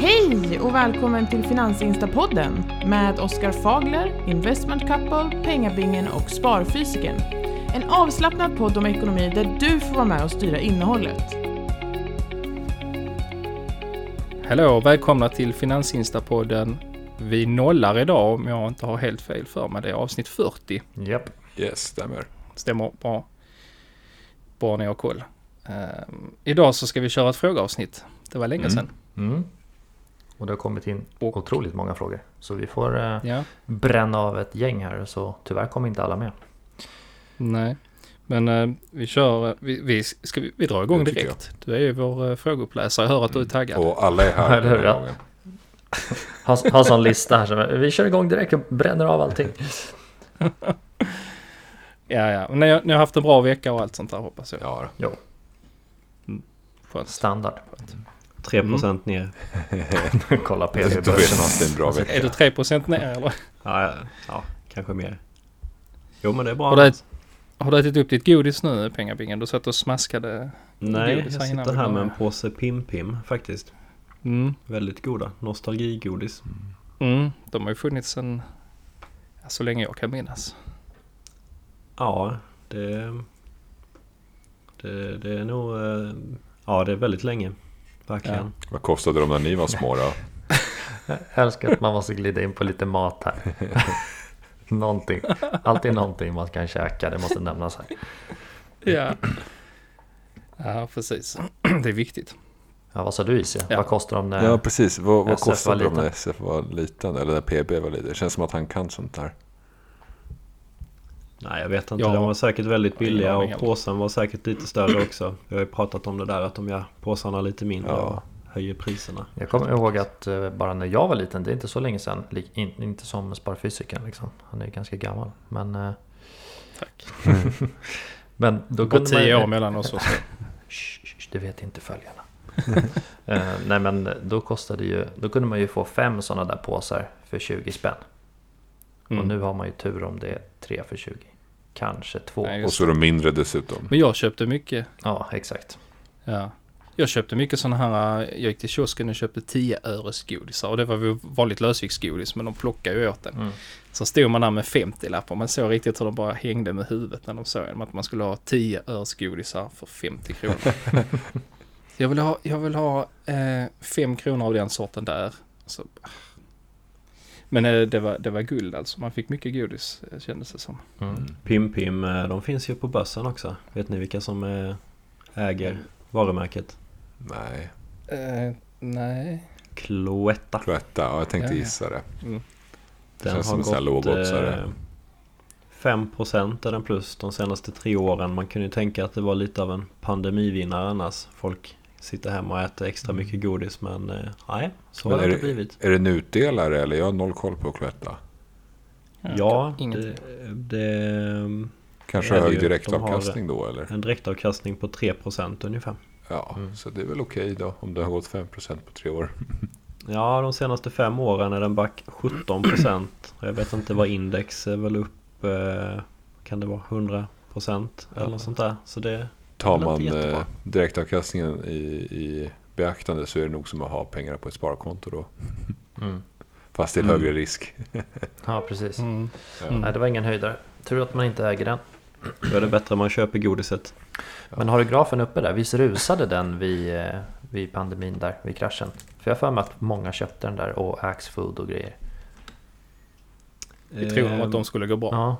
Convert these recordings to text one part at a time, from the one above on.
Hej och välkommen till Finansinstapodden med Oskar Fagler, Investment Couple, Pengabingen och Sparfysiken. En avslappnad podd om ekonomi där du får vara med och styra innehållet. Hallå och välkomna till Finansinstapodden. Vi nollar idag om jag inte har helt fel för mig. Det är avsnitt 40. Japp. Yes, stämmer. Stämmer bra. Bra ni har koll. Ehm, idag så ska vi köra ett frågeavsnitt. Det var länge Mm. sedan. Mm. Och det har kommit in Och- otroligt många frågor. Så vi får eh, Ja, bränna av ett gäng här. Så tyvärr kommer inte alla med. nej. Men eh, vi kör, eh, vi, vi, ska vi, vi drar igång Det direkt. Du är ju vår frågeuppläsare. Jag hör att du är taggad. Och alla är här Eller hur, ja. här gången. Ha, ha sån lista här. Vi kör igång direkt och bränner av allting. Ja, ja. Men ni, har- ni har haft en bra vecka och allt sånt där hoppas jag. Ja, Jo, Skönt. standard. 3% ner. Kolla det är en bra Är du vecka. 3% ner eller? Ja, ja, ja, kanske mer. Jo men det är bra. Har du, ät- har du ätit upp ditt godis nu, Pengabingen? Du satt och smaskade. Nej, jag sitter här med en påse Pim-Pim faktiskt. Mm. Väldigt goda. Nostalgigodis. Mm. De har ju funnits ja, så länge jag kan minnas. Ja, det... Det, det är nog... eh, Ja, det är väldigt länge. Verkligen. Vad kostade de när ni var små då? Jag älskar att man måste glida in på lite mat här. någonting. Alltid någonting man kan käka. Det måste nämnas här. Ja. Ja, precis. Det är viktigt. Ja, vad sa du Isse? Ja. Vad kostar de när... Ja, precis. Vad, vad kostade de när liten. SF var liten? Eller när PB var liten? Det känns som att han kan sånt där. Nej, jag vet inte. Ja. De var säkert väldigt billiga och heller. påsen var säkert lite större också. Vi har ju pratat om det där att de gör påsarna lite mindre Ja. och höjer priserna. Jag kommer ihåg att eh, bara när jag var liten, det är inte så länge sedan, inte som sparfysiken liksom. Han är ju ganska gammal. Men, eh, Tack. men då Bara kunde man tio år mellan oss och så. Shh, shh, det vet inte följarna. Eh, nej men då kostade ju, då kunde man ju få fem sådana där påsar för 20 spänn. Och Mm. nu har man ju tur om det är tre för 20. Kanske två. Nej, Och så är de mindre dessutom. Men jag köpte mycket. Ja, exakt. Ja. Jag köpte mycket sådana här, jag gick till kiosken och köpte 10 öres godisar och det var väl vanligt lösviktsgodis men de plockade ju åt den. Mm. Så stod man där med 50 lappar man såg riktigt hur de bara hängde med huvudet när de såg en, att man skulle ha 10 öres godisar för 50 kronor. jag vill ha, jag vill ha eh, 5 kronor av den sorten där. Så, men eh, det, var, det var guld alltså, man fick mycket godis eh, kändes det som. Mm. Pim-Pim, eh, de finns ju på börsen också. Vet ni vilka som äger varumärket? Nej, Eh, nej. Cloetta. Cloetta. Ja, jag tänkte Ja, ja. gissa det. Mm. Den Känns har som en sån här gått eh, 5% är den plus de senaste tre åren. Man kunde ju tänka att det var lite av en pandemivinnare annars. Folk sitter hemma och äter extra mycket godis men eh, nej, så Men har är det inte blivit. Är det en utdelare eller? Jag har noll koll på Cloetta. Ja, det, det Kanske Det hög direktavkastning då eller? en direktavkastning på 3% ungefär. Ja, Mm. så det är väl okej då. Om det har gått 5% på tre år. Ja, de senaste fem åren är den back 17%. Jag vet inte vad index är väl upp, eh, kan det vara 100% eller något sånt där. Så det, Tar Det man jättebra. eh, direktavkastningen i, i beaktande så är det nog som att ha pengar på ett sparkonto då. Mm. Fast till Mm. högre risk. Ja, precis. Mm. Ja. Mm. Nej, det var ingen höjdare. Tur att man inte äger den. då är det bättre om man köper godiset. Men har du grafen uppe där? Visst rusade den vid, eh, vid pandemin där, vid kraschen? För jag har för mig att många köpte den där och Axfood och grejer. Vi tror att de skulle gå bra. Ja,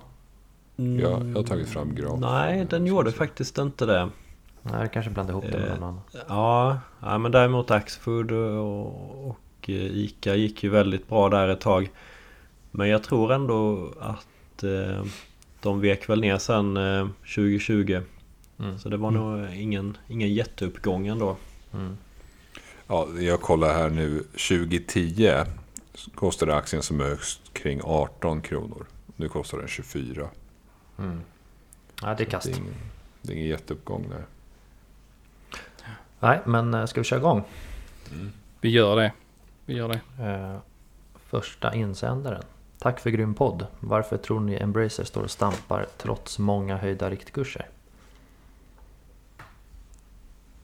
Mm, Ja, jag har tagit fram graf. Nej, den gjorde faktiskt inte det. nej, jag kanske blandade ihop det med Eh, någon annan. Ja, ja men däremot Axfood och, och eh, Ica gick ju väldigt bra där ett tag. Men jag tror ändå att eh, de vek väl ner sen eh, 2020. Mm. Så det var nog ingen, ingen jätteuppgång ändå. Mm. Ja, jag kollar här nu. 2010 kostade aktien som högst kring 18 kronor. Nu kostar den 24. Mm. Ja, det är kast. Det är ingen, det är ingen jätteuppgång där. Nej, men eh, ska vi köra igång? Vi gör det. Vi gör det. Eh, första insändaren. Tack för grym podd. Varför tror ni Embracer står och stampar trots många höjda riktkurser?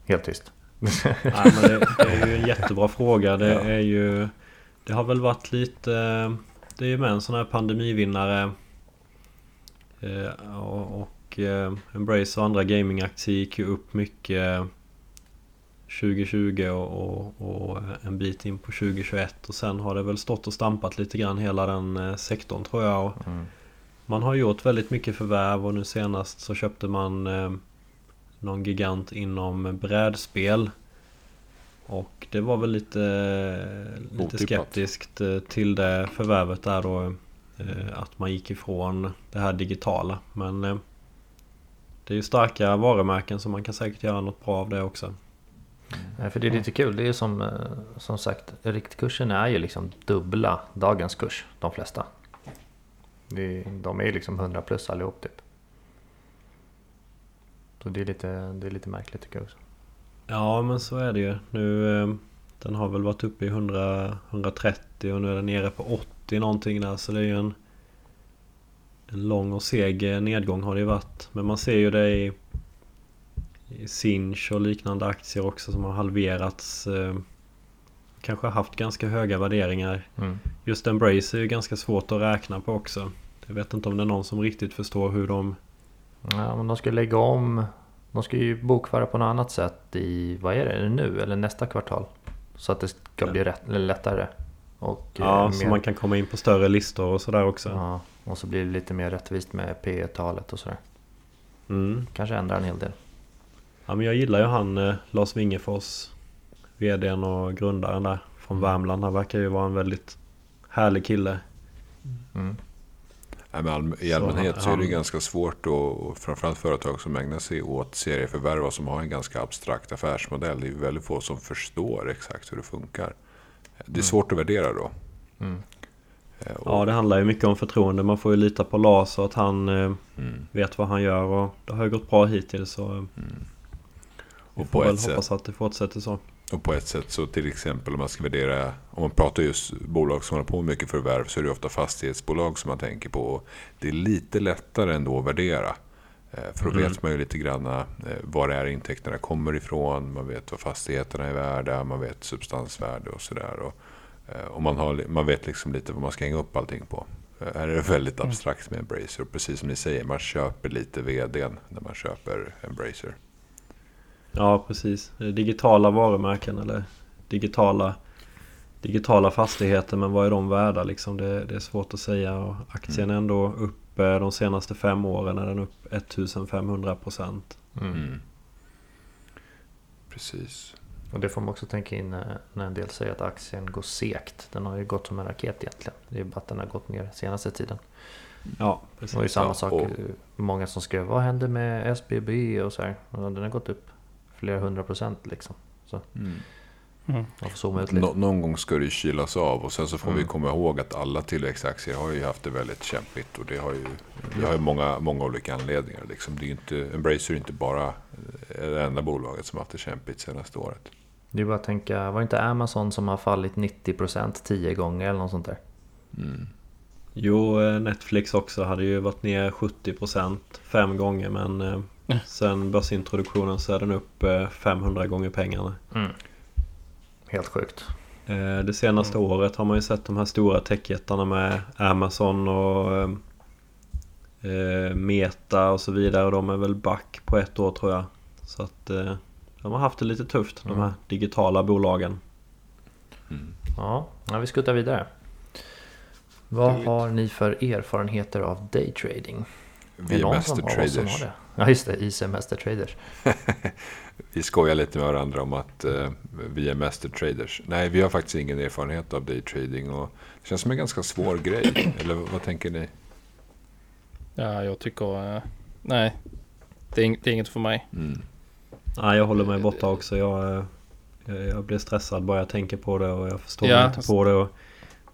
Helt tyst. Nej, men det, det är ju en jättebra fråga. Det Ja. är ju... Det har väl varit lite... Det är ju med en sån här pandemivinnare. Eh, och eh, Embrace och andra gamingaktier gick ju upp mycket 2020 och, och, och en bit in på 2021. Och sen har det väl stått och stampat lite grann hela den eh, sektorn tror jag. Mm. man har gjort väldigt mycket förvärv och nu senast så köpte man eh, någon gigant inom brädspel. Och det var väl lite, lite skeptiskt till det förvärvet där då. Eh, att man gick ifrån det här digitala. Men eh, det är ju starka varumärken så man kan säkert göra något bra av det också. Nej, för det är lite kul. Det är ju som, eh, som sagt, riktkursen är ju liksom dubbla dagens kurs, de flesta. De är ju liksom 100 plus allihop typ. Så det är lite, det är lite märkligt tycker jag också. Ja men så är det ju. Nu eh, Den har väl varit uppe i 100, 130 och nu är den nere på 80 någonting där så det är ju en En lång och seg nedgång har det ju varit. Men man ser ju det i i Sinch och liknande aktier också som har halverats. eh, Kanske haft ganska höga värderingar. Mm. Just Embrace är ju ganska svårt att räkna på också. Jag vet inte om det är någon som riktigt förstår hur de... Ja, men de ska lägga om. De ska ju bokföra på något annat sätt i, vad är det, är det nu eller nästa kvartal? Så att det ska bli rätt, lättare. Och, Ja, eh, så mer- man kan komma in på större listor och sådär också. Ja, och så blir det lite mer rättvist med P talet och sådär. Mm. Kanske ändrar en hel del. Ja, men jag gillar ju han eh, Lars Wingefors VDn och grundaren där från Värmland. Han verkar ju vara en väldigt härlig kille. Mm. Men I allmänhet så är det ganska svårt och, och framförallt företag som ägnar sig åt serieförvärv och som har en ganska abstrakt affärsmodell. Det är väldigt få som förstår exakt hur det funkar. Det är svårt att värdera då. Mm. Eh, Och, Ja, det handlar ju mycket om förtroende. Man får ju lita på Lars och att han eh, mm, vet vad han gör. Och det har ju gått bra hittills så vi och, får på väl ett sätt, hoppas att det fortsätter så. Och på ett sätt så till exempel om man ska värdera, om man pratar just bolag som håller på med mycket förvärv så är det ofta fastighetsbolag som man tänker på. Det är lite lättare ändå att värdera. Eh, För då Mm. vet man ju lite grann eh, var är intäkterna kommer ifrån. Man vet vad fastigheterna är värda. Man vet substansvärde och sådär. Och, eh, och man, har, man vet liksom lite vad man ska hänga upp allting på. Här är det väldigt abstrakt med Embracer. Och precis som ni säger, man köper lite vdn när man köper Embracer. Ja, precis. Det är Digitala varumärken eller digitala, digitala fastigheter. Men vad är de värda liksom? Det, det är svårt att säga. Och aktien är ändå upp eh, de senaste fem åren. är den upp 1500 procent. Mm. Mm. Precis. Och det får man också tänka in när, när en del säger att aktien går segt. Den har ju gått som en raket egentligen. Det är bara att den har gått ner senaste tiden. Ja, Det precis. var ju samma Ja, sak. och- Många som skrev vad hände med SBB och så här. Och den har gått upp flera hundra procent liksom. Mm. Man får zooma ut lite. Nå- någon gång ska det ju kylas av och sen så får vi Mm. komma ihåg att alla tillväxtaktier har ju haft det väldigt kämpigt. Och det har ju, det har ju många, många olika anledningar. Liksom. Det är ju inte, Embracer är inte bara eh, det enda bolaget som har haft det kämpigt senaste året. Det är bara att tänka, var det inte Amazon som har fallit 90% 10 gånger eller något sånt där? Mm. Jo, eh, Netflix också hade ju varit ner 70% fem gånger. Men eh, sen börsintroduktionen så är den upp eh, 500 gånger pengarna. Mm. Helt sjukt. Eh, Det senaste året har man ju sett de här stora techjättarna med Amazon och eh, eh, Meta och så vidare. Och de är väl back på ett år tror jag. Så att eh, de har haft det lite tufft de här digitala bolagen. Mm. Ja, vi skuttar vidare. Vad har ni för erfarenheter av daytrading? Vi är någon master traders. Ja just det, IC Master Traders. Vi skojar lite med varandra om att eh, vi är master traders. Nej, vi har faktiskt ingen erfarenhet av daytrading. Och det känns som en ganska svår grej. Eller vad tänker ni? Ja, jag tycker... eh, nej, det är, det är inget för mig. Mm. Nej, jag håller mig borta också. Jag, eh, jag, jag blir stressad bara jag tänker på det och jag förstår Ja. inte på det. Och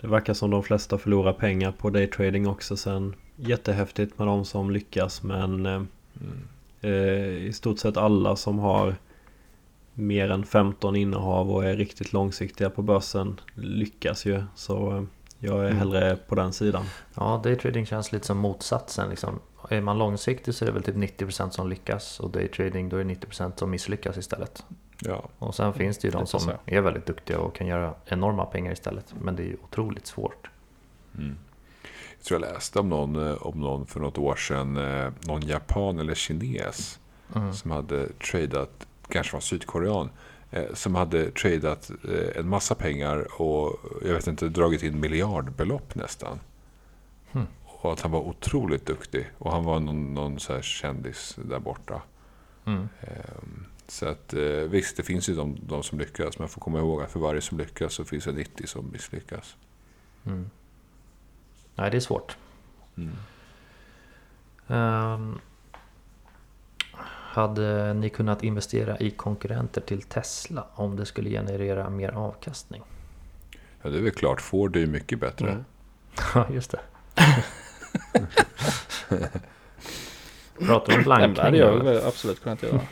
det verkar som de flesta förlorar pengar på daytrading också sen. Jättehäftigt med de som lyckas men eh, Mm. eh, i stort sett alla som har mer än 15 innehav och är riktigt långsiktiga på börsen lyckas ju. Så eh, jag är Mm. hellre på den sidan. Ja, daytrading känns lite som motsatsen. Liksom. Är man långsiktig så är det väl typ 90% som lyckas och daytrading då är det 90% som misslyckas istället. Ja. Och sen finns det ju de som så. är väldigt duktiga och kan göra enorma pengar istället. Men det är ju otroligt svårt. Mm. Jag tror jag läste om någon, eh, om någon för något år sedan, eh, någon japan eller kines Mm. som hade tradat, kanske var sydkorean, eh, som hade tradat eh, en massa pengar och jag vet inte, dragit in miljardbelopp nästan. Hmm. Och att han var otroligt duktig. Och han var någon, någon så kändis där borta. Mm. Ehm, Så att visst, det finns ju de, de som lyckas. Men man får komma ihåg att för varje som lyckas så finns det 90 som misslyckas. Mm. Nej, det är svårt. Mm. Ehm, hade ni kunnat investera i konkurrenter till Tesla om det skulle generera mer avkastning? Ja, det är väl klart. Ford är ju mycket bättre. Mm. Ja, just det. Pratar om Nej, men det hade blankning? jag väl absolut kunnat göra.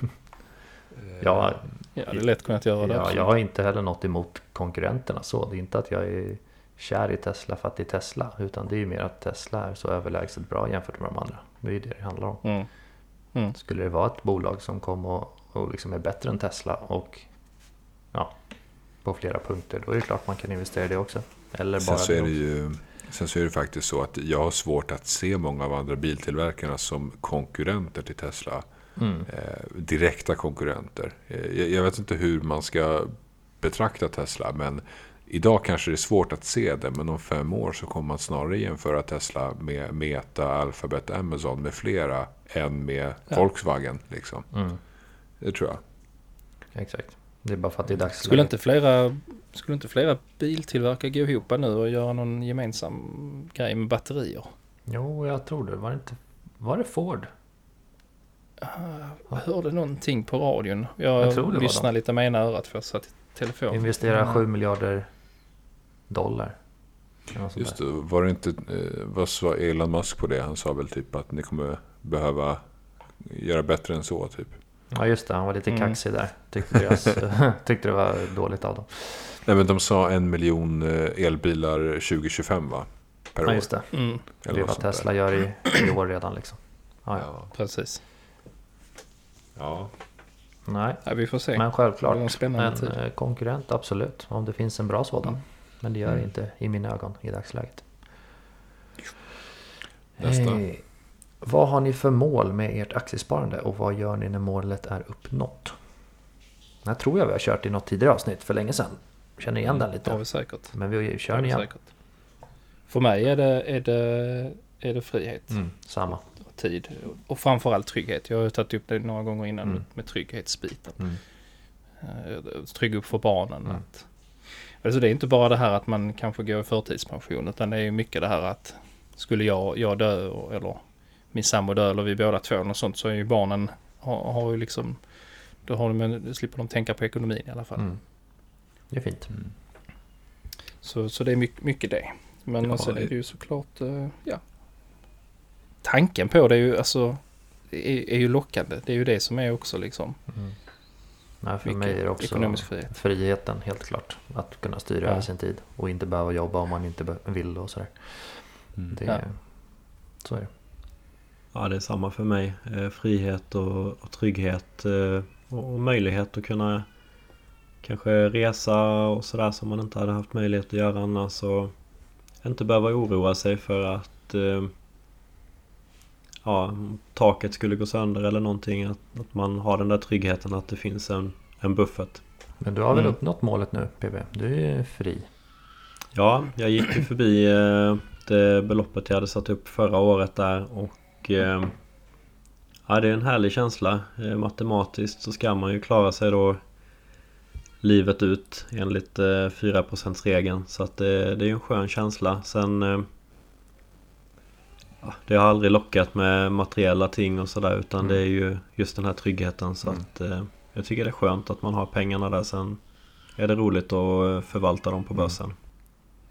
Ja, Jag hade lätt kunnat göra det ja, jag har inte heller något emot konkurrenterna så. Det är inte att jag är kär i Tesla för att det är Tesla. Utan det är ju mer att Tesla är så överlägset bra jämfört med de andra. Det är ju det det handlar om. Mm. Mm. Skulle det vara ett bolag som kom och, och liksom är bättre än Tesla och ja, på flera punkter, då är det klart man kan investera i det också. Eller bara Sen så, är det ju, sen så är det faktiskt så att jag har svårt att se många av andra biltillverkarna som konkurrenter till Tesla. Mm. Eh, direkta konkurrenter. Eh, jag, jag vet inte hur man ska betrakta Tesla, men idag kanske det är svårt att se det. Men om fem år så kommer man snarare jämföra Tesla med Meta, Alphabet, Amazon med flera än med Ja. Volkswagen. Liksom. Mm. Det tror jag. Exakt. Det är bara för att det är dagsläge. Skulle inte flera, skulle inte flera biltillverkare gå ihop nu och göra någon gemensam grej med batterier? Jo, jag tror det. Var det inte... Var det Ford? Jag hörde någonting på radion. Jag, Jag tror det var lyssnade lite med ena örat för jag satt i telefon. Investera Ja. 7 miljarder dollar. Just det, var det inte, eh, vad sa Elon Musk på det? Han sa väl typ att ni kommer behöva göra bättre än så. Typ. Ja, just det. Han var lite Mm. kaxig där. Tyckte, deras, tyckte det var dåligt av dem. Nej, men de sa en miljon eh, elbilar 2025 va? Per Ja, år. just det. Mm, Eller Det är vad sånt där. Tesla gör i, i år redan liksom. Ja, ja. Precis. ja. Nej, Ja, vi får se. men självklart. en eh, konkurrent, absolut. Om det finns en bra sådan. Mm. Men det gör det Mm. inte i mina ögon i dagsläget. Nästa. Hej. Vad har ni för mål med ert aktiesparande och vad gör ni när målet är uppnått? Det här tror jag vi har kört i något tidigare avsnitt för länge sedan. Känner igen den Det har lite. vi säkert. Men vi Det kör den igen. säkert. För mig är det, är det, är det frihet Mm, samma. och tid. Och framförallt trygghet. Jag har tagit upp det några gånger innan Mm. med trygghetsbiten. Mm. Eh, Trygg upp för barnen. Mm. Att, alltså det är inte bara det här att man kanske går i förtidspension. Utan det är ju mycket det här att skulle jag, jag dö och- eller min sambo dö eller vi båda två något sånt så är ju barnen har, har ju liksom då har de, då slipper de tänka på ekonomin i alla fall. Mm. Det är fint. Så, så det är mycket, mycket det. Men Ja, sen är det- det ju såklart, eh, ja. Tanken på det är ju alltså, är, är ju lockande. Det är ju det som är också liksom. Mm. Nej, för mig är det också ekonomisk frihet. friheten helt klart. Att kunna styra Ja. över sin tid och inte behöva jobba om man inte vill och sådär. Mm. Det, Ja. Så är det. Ja, det är samma för mig. Eh, frihet och, och trygghet eh, och, och möjlighet att kunna kanske resa och sådär som man inte hade haft möjlighet att göra annars. Och inte behöva oroa sig för att eh, ja, taket skulle gå sönder eller någonting. Att, att man har den där tryggheten att det finns en, en buffert. Men du har väl Mm. uppnått målet nu PB? Du är fri. Ja, jag gick ju förbi eh, det beloppet jag hade satt upp förra året där och eh, Ja, det är en härlig känsla. Eh, matematiskt så ska man ju klara sig då livet ut enligt eh, 4%-regeln. Så att det, det är en skön känsla. Sen Det har aldrig lockat med materiella ting och sådär utan Mm. det är ju just den här tryggheten. Så Mm. att eh, jag tycker det är skönt att man har pengarna där. Sen är det roligt att eh, förvalta dem på Mm. börsen.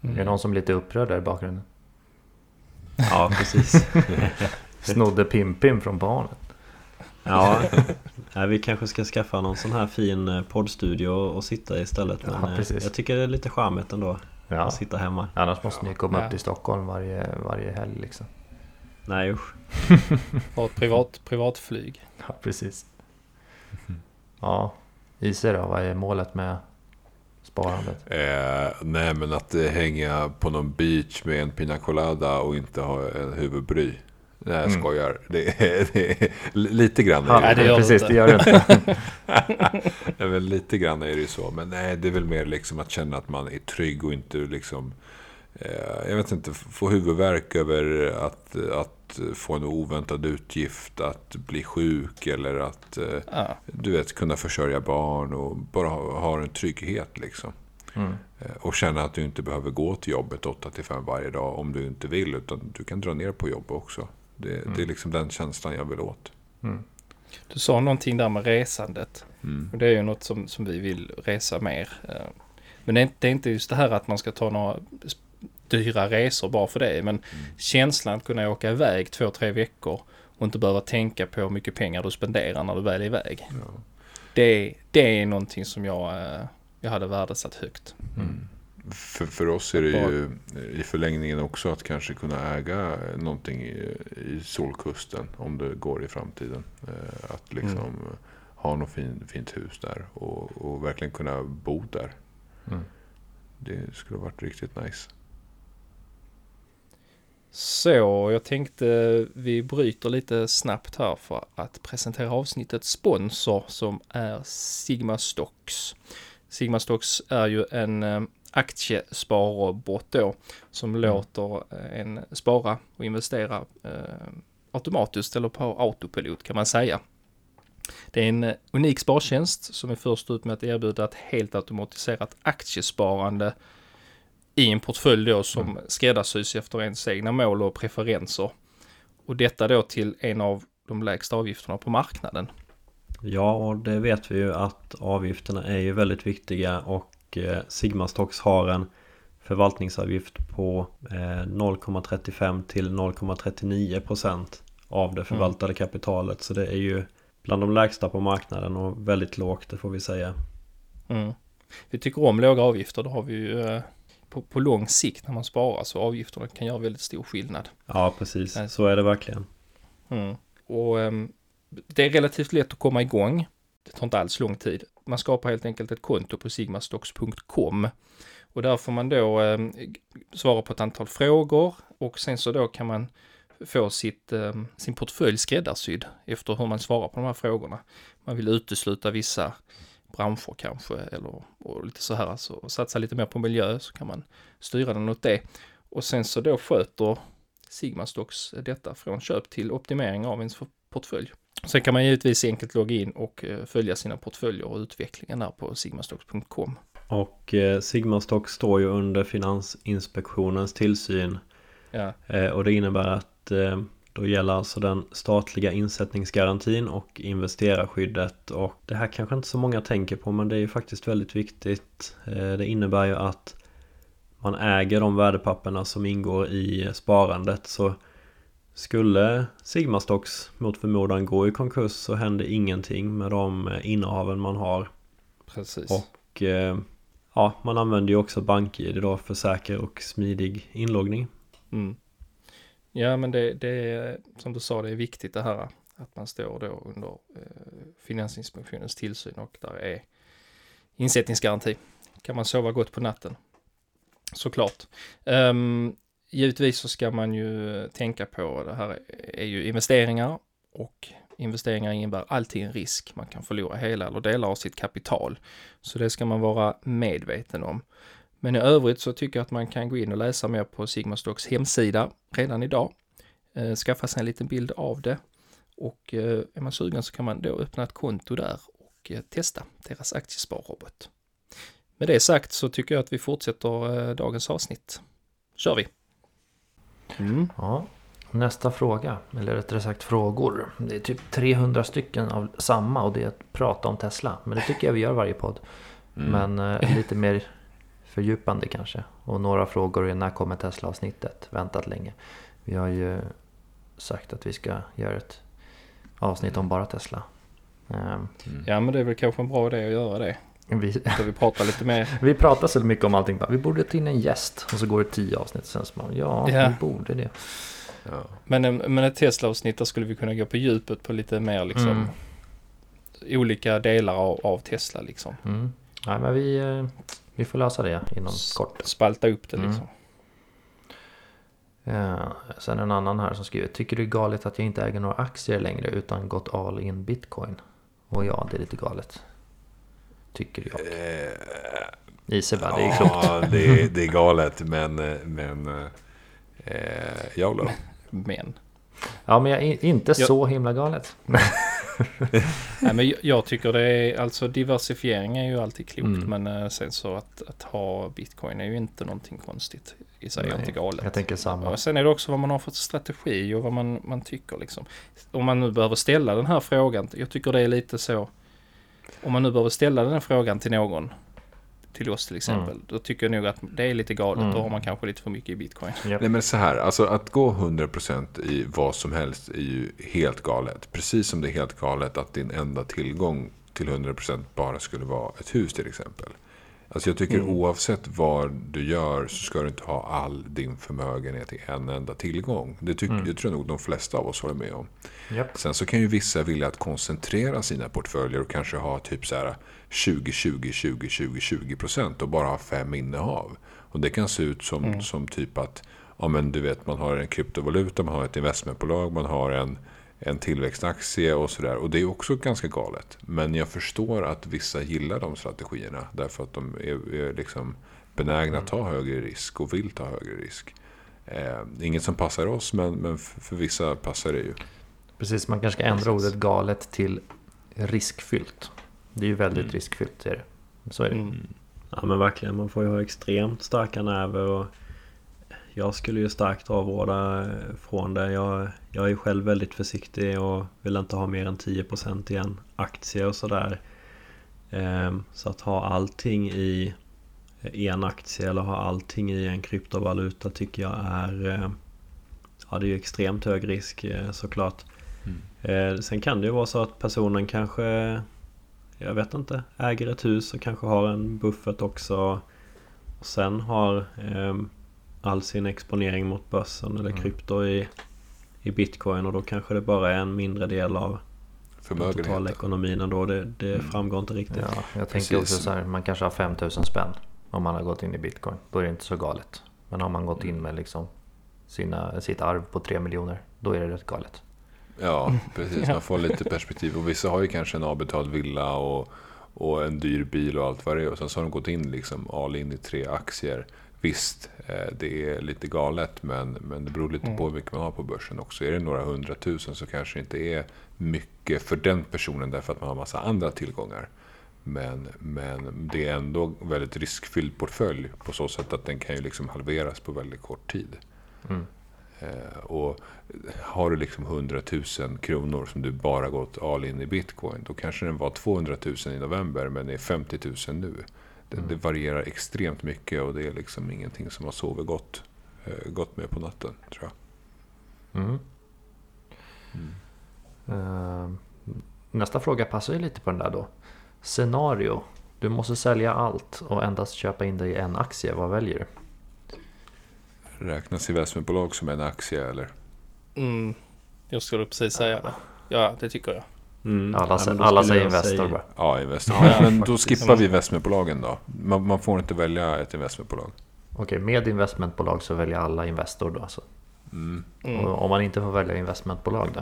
Är det någon som är lite upprörd där i bakgrunden? Ja, precis. Snodde Pim-Pim från barnet. Ja, nej, vi kanske ska skaffa någon sån här fin eh, poddstudio och, sitta istället. Men Ja, eh, precis. jag tycker det är lite charmigt ändå Ja. att sitta hemma. Annars måste ni komma Ja. upp till Stockholm varje, varje helg liksom. Nej usch. Ha ett privat, privatflyg. Ja, precis. Ja. i sig då? Vad är målet med sparandet? Eh, nej, men att eh, hänga på någon beach med en pina colada och inte ha en huvudbry. Nej, jag Mm. skojar. Det är, det är, lite grann är Ja, det, Nej, det gör precis, det det gör det inte. Ja, men lite grann är det ju så. Men nej, det är väl mer liksom att känna att man är trygg och inte liksom... Eh, jag vet inte, få huvudvärk över att, att få en oväntad utgift, att bli sjuk eller att eh, Ja. du vet, kunna försörja barn och bara ha, ha en trygghet liksom. Mm. Eh, Och känna att du inte behöver gå till jobbet 8 till 5 varje dag om du inte vill. Utan du kan dra ner på jobbet också. Det, det är liksom den känslan jag vill åt. Mm. Du sa någonting där med resandet. Mm. Och det är ju något som, som vi vill resa mer. Men det är, inte, det är inte just det här att man ska ta några dyra resor bara för det. Men känslan att kunna åka iväg två, tre veckor och inte behöva tänka på hur mycket pengar du spenderar när du väl är iväg. Ja. Det, det är någonting som jag, eh, jag hade värdesatt högt. Mm. För, för oss är det ju i förlängningen också att kanske kunna äga någonting i, i Solkusten om det går i framtiden. Eh, Att liksom Mm. ha något fin, fint hus där och, och verkligen kunna bo där. Mm. Det skulle varit riktigt nice. Så jag tänkte vi bryter lite snabbt här för att presentera avsnittets sponsor som är Sigma Stocks. Sigma Stocks är ju en eh, aktiesparrobot då som låter eh, en spara och investera eh, automatiskt eller på autopilot kan man säga. Det är en eh, unik spartjänst som är först ut med att erbjuda ett helt automatiserat aktiesparande i en portfölj då som skräddarsys efter ens egna mål och preferenser. Och detta då till en av de lägsta avgifterna på marknaden. Ja, och det vet vi ju att avgifterna är ju väldigt viktiga och eh, Sigma Stocks har en förvaltningsavgift på eh, 0,35 till 0,39 procent av det förvaltade kapitalet. Så det är ju bland de lägsta på marknaden och väldigt lågt, det får vi säga. Mm. Vi tycker om låga avgifter, det har vi ju eh, på, på lång sikt när man sparar så avgifterna kan göra väldigt stor skillnad. Ja, precis. Nej. Så är det verkligen. Mm. Och ehm, det är relativt lätt att komma igång. Det tar inte alls lång tid. Man skapar helt enkelt ett konto på sigmastocks.com och där får man då ehm, svara på ett antal frågor och sen så då kan man få sitt, ehm, sin portfölj skräddarsydd efter hur man svarar på de här frågorna. Man vill utesluta vissa branscher kanske eller och lite så här alltså, satsa lite mer på miljö så kan man styra den åt det. Och sen så då sköter Sigmastocks detta från köp till optimering av ens portfölj. Sen kan man givetvis enkelt logga in och eh, följa sina portföljer och utvecklingen där på sigmastocks.com. Och eh, Sigma Stocks står ju under Finansinspektionens tillsyn Ja, Eh, Och det innebär att eh, då gäller alltså den statliga insättningsgarantin och investerarskyddet och det här kanske inte så många tänker på men det är ju faktiskt väldigt viktigt. Eh, Det innebär ju att man äger de värdepapperna som ingår i sparandet så skulle Sigma Stocks mot förmodan gå i konkurs så händer ingenting med de eh, innehaven man har precis. och eh, ja, man använder ju också BankID då för säker och smidig inloggning. Mm. Ja, men det, det är som du sa, det är viktigt det här att man står då under eh, Finansinspektionens tillsyn och där är insättningsgaranti. Kan man sova gott på natten? Såklart. Um, givetvis så ska man ju tänka på det här är ju investeringar och investeringar innebär alltid en risk. Man kan förlora hela eller delar av sitt kapital. Så det ska man vara medveten om. Men i övrigt så tycker jag att man kan gå in och läsa mer på Sigma Stocks hemsida redan idag. Eh, skaffa sig en liten bild av det. Och eh, är man sugen så kan man då öppna ett konto där och eh, testa deras aktiesparrobot. Med det sagt så tycker jag att vi fortsätter eh, dagens avsnitt. Kör vi! Mm. Ja, nästa fråga, eller rättare sagt frågor. Det är typ 300 stycken av samma och det är att prata om Tesla. Men det tycker jag vi gör varje podd. Mm. Men eh, lite mer fördjupande kanske. Och några frågor är när kommer Tesla-avsnittet? Väntat länge. Vi har ju sagt att vi ska göra ett avsnitt om bara Tesla. Ehm, Mm. Ja men det är väl kanske en bra idé att göra det. vi, Så vi pratar lite mer. vi pratar så mycket om allting. bara, Vi borde ta in en gäst. Och så går det tio avsnitt. Sen så man, ja, Ja. vi borde det. Ja. Men, eh, men ett Tesla-avsnitt där skulle vi kunna gå på djupet på lite mer liksom Mm. olika delar av, av Tesla liksom. Mm. Nej, men vi, eh, vi får lösa det inom kort. Spalta upp det Mm. liksom. Eh, sen en annan här som skriver. Tycker du det är galet att jag inte äger några aktier längre utan gått all in bitcoin? Och ja, det är lite galet. Tycker jag. Eh, Isebär, det är klokt. Ja, det, är- det är galet. Men, eh, men eh, jag då? Men, Ja, men jag är inte Jag- så himla galet. nej, men jag, tycker det är, alltså diversifiering är ju alltid klokt. Mm. Men eh, sen så att, att ha bitcoin är ju inte någonting konstigt i sig, Nej, inte galet. Jag tänker samma. Och sen är det också vad man har för strategi och vad man, man tycker liksom. Om man nu behöver ställa den här frågan, jag tycker det är lite så. Om man nu behöver ställa den här frågan till någon, till oss till exempel, då tycker jag nog att det är lite galet. Mm. Då har man kanske lite för mycket i bitcoin. Japp. Nej men så här, alltså att gå 100% i vad som helst är ju helt galet. Precis som det är helt galet att din enda tillgång till 100% bara skulle vara ett hus till exempel. Alltså jag tycker Mm. oavsett vad du gör så ska du inte ha all din förmögenhet i en enda tillgång. Det tycker, Mm. jag tror nog de flesta av oss håller med om. Japp. Sen så kan ju vissa vilja att koncentrera sina portföljer och kanske ha typ så här 20, 20, 20, 20, 20 procent och bara ha fem innehav. Och det kan se ut som, Mm. som typ att ja, men du vet, man har en kryptovaluta, man har ett investmentbolag, man har en, en tillväxtaktie och sådär. Och det är också ganska galet. Men jag förstår att vissa gillar de strategierna därför att de är, är liksom benägna att ta högre risk och vill ta högre risk. Eh, inget som passar oss, men, men för, vissa passar det ju. Precis, man kanske ska ändra ordet galet till riskfyllt. Det är ju väldigt Mm. riskfyllt. Är det. Så är det. Mm. Ja men verkligen, man får ju ha extremt starka nerver och jag skulle ju starkt avråda eh, från det. Jag, jag är ju själv väldigt försiktig och vill inte ha mer än 10% i en aktie och sådär. Ehm, Så att ha allting i en aktie eller ha allting i en kryptovaluta tycker jag är eh, Ja det är ju extremt hög risk eh, såklart. Eh, Sen kan det ju vara så att personen kanske jag vet inte, äger ett hus och kanske har en buffert också. Och sen har ehm, all sin exponering mot börsen eller Mm. krypto i, i bitcoin och då kanske det bara är en mindre del av den totala Förmögenheten. ekonomin ändå. Det, det Mm. framgår inte riktigt. Ja, jag Precis. tänker också så här, man kanske har 5000 spänn om man har gått in i bitcoin. Då är det inte så galet. Men har man gått in med liksom sina, sitt arv på 3 miljoner, då är det rätt galet. Ja, precis. Man får lite perspektiv. Och vissa har ju kanske en avbetald villa och, och en dyr bil och allt vad det är. Och sen så har de gått in liksom all in i tre aktier. Visst, eh, det är lite galet men, men det beror lite Mm. på hur mycket man har på börsen också. Är det några hundratusen så kanske det inte är mycket för den personen därför att man har massa andra tillgångar. Men, men det är ändå väldigt riskfylld portfölj på så sätt att den kan ju liksom halveras på väldigt kort tid. Mm. Eh, och har du liksom 100 000 kronor som du bara gått all in i bitcoin. Då kanske den var 200 000 i november men är 50 000 nu. Det, Mm. det varierar extremt mycket och det är liksom ingenting som har sovit gott, eh, gott med på natten tror jag. Mm. Eh, nästa fråga passar ju lite på den där då. Scenario. Du måste sälja allt och endast köpa in dig i en aktie. Vad väljer du? Räknas investmentbolag som en aktie eller? Mm. Jag skulle precis säga det. Ja, det tycker jag. Mm. Alla, Ja, alla säger Investor säga- bara. Ja, Investor. Ja, ja, men då skippar vi investmentbolagen då. Man, man får inte välja ett investmentbolag. Okej, med investmentbolag så väljer alla Investor då alltså. Mm. Mm. Och om man inte får välja investmentbolag då?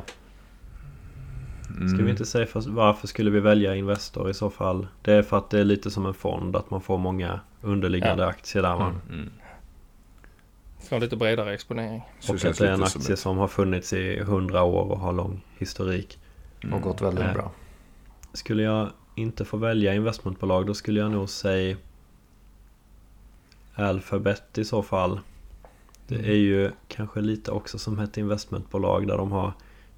Ska vi inte säga för, varför skulle vi välja Investor i så fall? Det är för att det är lite som en fond att man får många underliggande Ja. aktier där va? Mm. Mm. Få lite bredare exponering. Så Och att det är en som aktie som har funnits i 100 år och har lång historik. Och gått väldigt Mm. bra. Skulle jag inte få välja investmentbolag då skulle jag nog säga Alphabet i så fall. Det Mm. är ju kanske lite också som ett investmentbolag där de har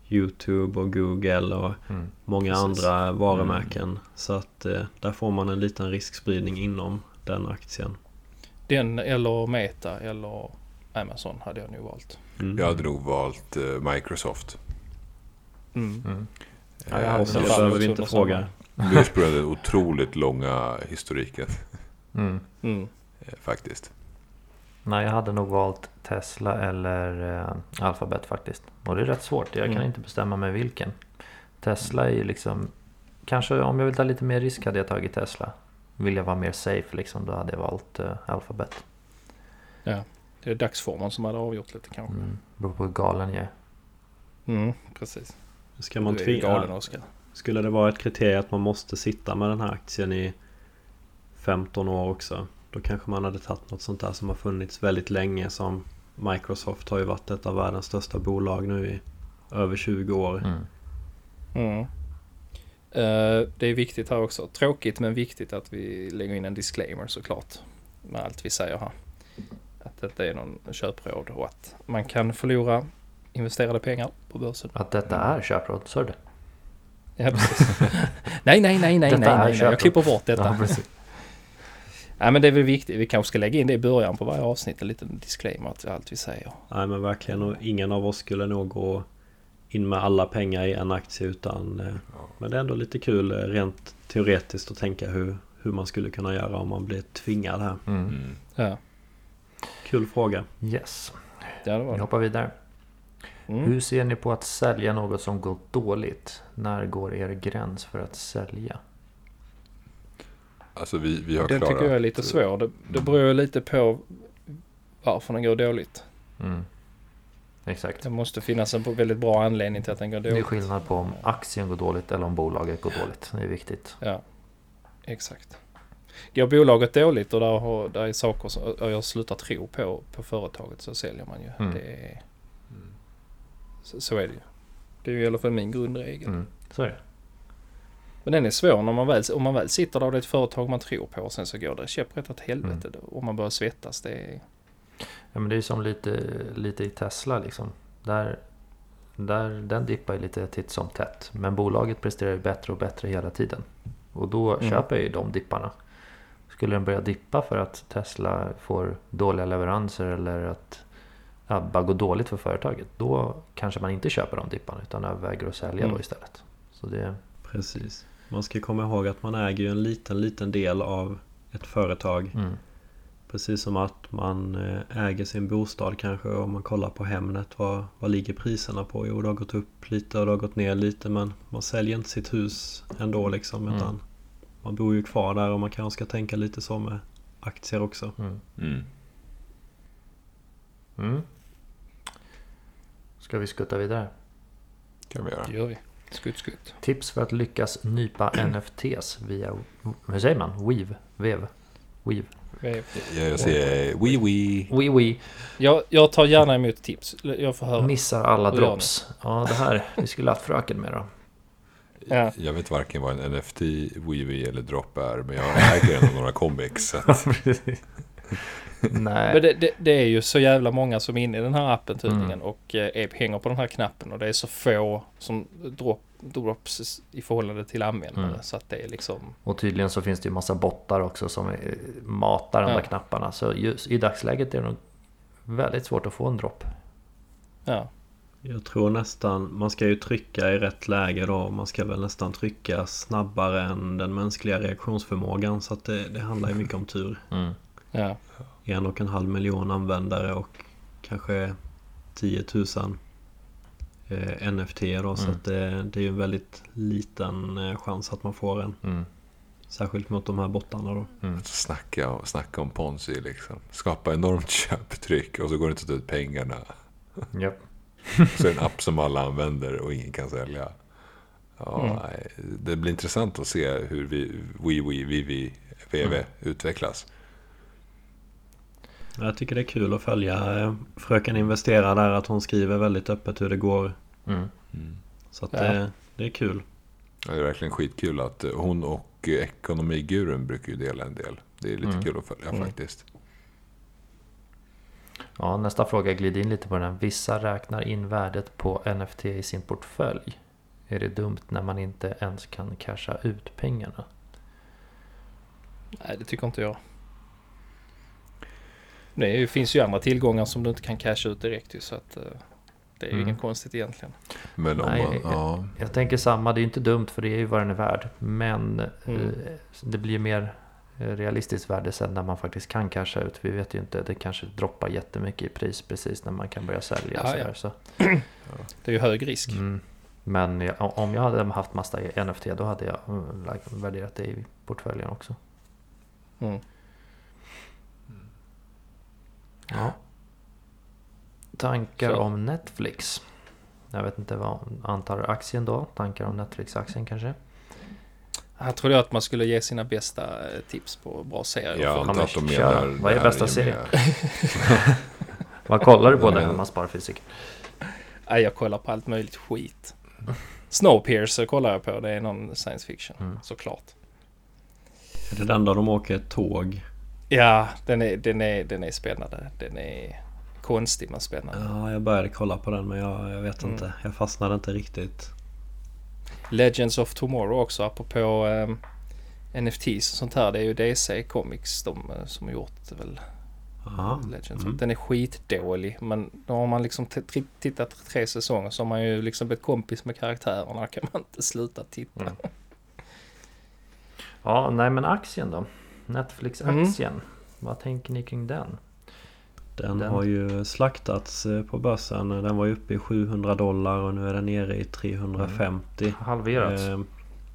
Youtube och Google och Mm. många Precis. andra varumärken. Så att eh, där får man en liten riskspridning inom den aktien. Den eller Meta eller Amazon hade jag nog valt. Mm. Jag hade nog valt eh, Microsoft. Mm. Mm. Ja, jag hade nog- Ja, behöver vi inte fråga. Just på den otroligt långa historiken Mm. Mm. eh, faktiskt. Nej, jag hade nog valt Tesla eller eh, Alphabet faktiskt. Och det är rätt svårt, jag kan Mm. inte bestämma mig vilken. Tesla är ju liksom kanske om jag vill ta lite mer risk hade jag tagit Tesla. Vill jag vara mer safe liksom, då hade jag valt uh, Alphabet. Ja, det är dagsformen som hade avgjort lite kanske. Mm. Beror på hur galen jag är. Mm, precis. Ska man tvinga... galen Oskar. Skulle det vara ett kriterium att man måste sitta med den här aktien i 15 år också. Då kanske man hade tagit något sånt där som har funnits väldigt länge som Microsoft har ju varit ett av världens största bolag nu i över 20 år. Mm. Mm. Eh, det är viktigt här också. Tråkigt men viktigt att vi lägger in en disclaimer såklart. Med allt vi säger här. Att detta är någon köpråd och att man kan förlora investerade pengar på börsen. Att detta är köpråd, sa du det? Ja, precis. nej, nej, nej, nej, nej, nej, nej. Jag klipper bort detta. Ja, precis. Nej, men det är väl viktigt. Vi kanske ska lägga in det i början på varje avsnitt. En liten disclaimer till allt vi säger. Nej men verkligen. Och ingen av oss skulle nog gå in med alla pengar i en aktie utan... eh, Men det är ändå lite kul eh, rent teoretiskt att tänka hur, hur man skulle kunna göra om man blir tvingad här. Mm. Mm. Ja, Kul fråga. Yes, det var vi hoppar vidare. Mm. Hur ser ni på att sälja något som gått dåligt? När går er gräns för att sälja? Alltså vi, vi har Den klarat... tycker jag är lite svår. Det, det beror lite på varför den går dåligt. Mm. Exakt. Det måste finnas en väldigt bra anledning till att den går Det är dåligt. skillnad på om aktien går dåligt eller om bolaget går dåligt. Det är viktigt. Ja, exakt. Går bolaget dåligt och där, har, där är saker som och jag slutar tro på, på företaget så säljer man ju. Mm. Det är, så, så är det ju. Det är ju i alla fall min grundregel. Mm. Så är det. Men den är svår när man väl, om man väl sitter där och det är ett företag man tror på och sen så går det käpprätt åt helvete. Mm. Och man börjar svettas. Det är, Ja, men det är ju som lite, lite i Tesla liksom. Där, där, den dippar ju lite titt som tätt. Men bolaget presterar ju bättre och bättre hela tiden. Och då Mm. köper jag ju de dipparna. Skulle den börja dippa för att Tesla får dåliga leveranser eller att ja, bara går dåligt för företaget. Då kanske man inte köper de dipparna utan överväger att sälja Mm. då istället. Så det, Precis. Man ska komma ihåg att man äger en liten, liten del av ett företag. mm, Precis som att man eh, äger sin bostad kanske om man kollar på Hemnet. Vad, vad ligger priserna på? Jo, det har gått upp lite och det har gått ner lite men man säljer inte sitt hus ändå liksom. Mm. Man bor ju kvar där och man kanske ska tänka lite så med aktier också. mm, Mm. mm. Ska vi skutta vidare? kan vi göra. det gör vi. Skutt, skutt. Tips för att lyckas nypa NFTs via, hur säger man? Weave? Vev? Weave? Vi- Jag säger wee wee. Wee wee. Jag, jag tar gärna emot tips. Jag får höra. Missar alla drops. Ja, det här. Vi skulle haft fröken med då. Ja. Jag vet varken vad en NFT, wee eller drop är. Men jag äger ändå några comics. Så att, Nej. Men det, det, det är ju så jävla många som är inne i den här appen tydligen Mm. och eh, är, hänger på den här knappen och det är så få som drop, drops i förhållande till användare Mm. så att det är liksom Och tydligen så finns det ju massa bottar också som matar de Ja. där knapparna. Så just i dagsläget är det nog väldigt svårt att få en dropp. ja. Jag tror nästan, man ska ju trycka i rätt läge då. Man ska väl nästan trycka snabbare än den mänskliga reaktionsförmågan. Så att det, det handlar ju mycket om tur. Mm. ja. En och en halv miljon användare och kanske 10 000 eh, NFT då. Så Mm. att det, det är ju en väldigt liten eh, chans att man får en. Mm. Särskilt mot de här bottarna då. Mm. snacka, om- snacka om ponzi liksom. Skapa enormt köptryck och så går det inte att ta ut pengarna. Japp. Så är det en app som alla använder och ingen kan sälja. Ja, Mm. det blir intressant att se hur vi, Wii Wii, Vivi, VV Mm. utvecklas. Jag tycker det är kul att följa eh, Fröken Investera där. Att hon skriver väldigt öppet hur det går. Mm. Mm. Så att Ja. det, det är kul. Ja, Det är verkligen skitkul att eh, hon och eh, ekonomigurun brukar ju dela en del. Det är lite Mm. kul att följa Mm. faktiskt. Ja, nästa fråga glider in lite på den. här. Vissa räknar in värdet på NFT i sin portfölj. Är det dumt när man inte ens kan casha ut pengarna? Nej det tycker inte jag. Det finns ju andra tillgångar som du inte kan casha ut direkt ju så att eh, det är ju Mm. inget konstigt egentligen. Men om Nej, man, ja, Jag tänker samma, det är ju inte dumt för det är ju vad den är värd. Men Mm. eh, det blir mer realistiskt värde sen när man faktiskt kan casha ut. Vi vet ju inte, det kanske droppar jättemycket i pris precis när man kan börja sälja. Ja, så ja. så. Det är ju hög risk. Mm. Men jag, om jag hade haft massa NFT då hade jag mm, värderat det i portföljen också. Mm. Ja. Tankar Så. om Netflix? Jag vet inte vad, antar aktien då? Tankar om Netflix-aktien kanske? Jag trodde att man skulle ge sina bästa eh, tips på bra serier. Antar men att de menar... Vad är bästa serien? Vad kollar du på där menar- hemma Sparfysik? Nej, jag kollar på allt möjligt skit. Snowpiercer kollar jag på. Det är någon science fiction, Mm. såklart. Är det den där de åker tåg? Ja, den är, den, är, den är spännande. Den är konstig men spännande. Ja, jag började kolla på den men jag, jag vet Mm. inte. Jag fastnade inte riktigt. Legends of Tomorrow också, apropå um, NFTs och sånt här. Det är ju DC Comics de eh, som har gjort väl Aha. Legends. Mm. Den är skitdålig men då har man liksom tittat tre säsonger så har man ju liksom blivit kompis med karaktärerna. kan man inte sluta titta. Mm. Ja, nej men aktien då? Netflix-aktien. Vad tänker ni kring den? Den, Den- har ju slaktats eh, på börsen. Den var ju uppe i 700 dollar och nu är den nere i 350. Halverats. Eh,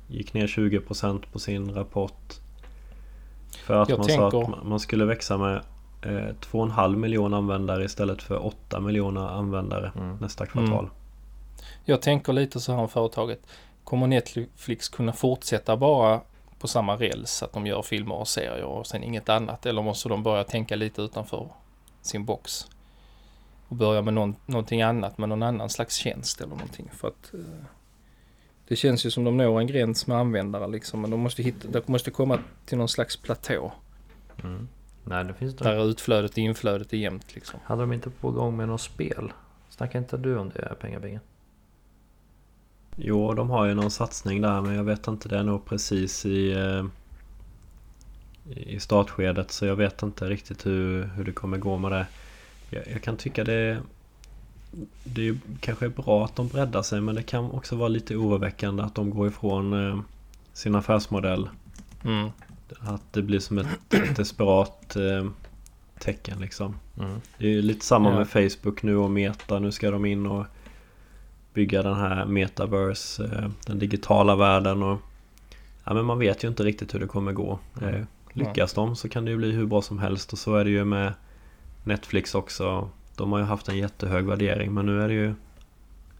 gick ner 20% på sin rapport. För att Jag man sa tänker- att man- skulle växa med eh, 2,5 miljoner användare istället för 8 miljoner användare Mm. nästa kvartal. Jag tänker lite så här om företaget. Kommer Netflix kunna fortsätta bara på samma räls att de gör filmer och serier och sen inget annat? Eller måste de börja tänka lite utanför sin box? Och börja med någon, någonting annat med någon annan slags tjänst eller någonting. För att eh, det känns ju som de når en gräns med användare liksom. Men de måste hitta, de måste komma till någon slags platå. Mm. Nej, det finns Där det. utflödet och inflödet är jämnt liksom. Hade de inte på gång med något spel? Snackar inte du om det, Pengabingen? Jo, de har ju någon satsning där men jag vet inte. Det är nog precis i, eh, i startskedet så jag vet inte riktigt hur, hur det kommer gå med det. Jag, jag kan tycka det det är ju kanske bra att de breddar sig men det kan också vara lite oroväckande att de går ifrån eh, sin affärsmodell. Mm. Att det blir som ett desperat eh, tecken liksom. Mm. Det är ju lite samma Ja. med Facebook nu och Meta. Nu ska de in och bygga den här metaverse, eh, den digitala världen och ja, men man vet ju inte riktigt hur det kommer gå. Mm. Lyckas de så kan det ju bli hur bra som helst och så är det ju med Netflix också. De har ju haft en jättehög värdering men nu är det ju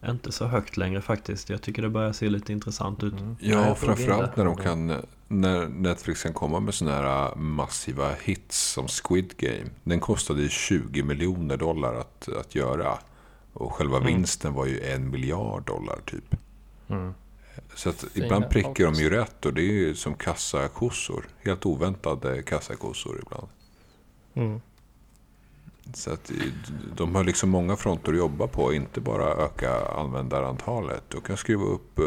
inte så högt längre faktiskt. Jag tycker det börjar se lite intressant ut. Mm. Ja, framförallt när de kan... När Netflix kan komma med sådana här massiva hits som Squid Game. Den kostade ju 20 miljoner dollar att, att göra. Och själva Mm. vinsten var ju en miljard dollar typ. Mm. Så att Fina ibland prickar de ju rätt och det är ju som kassakossor. Helt oväntade kassakossor ibland. Mm. Så att de har liksom många fronter att jobba på. Inte bara öka användarantalet. De kan skruva upp eh,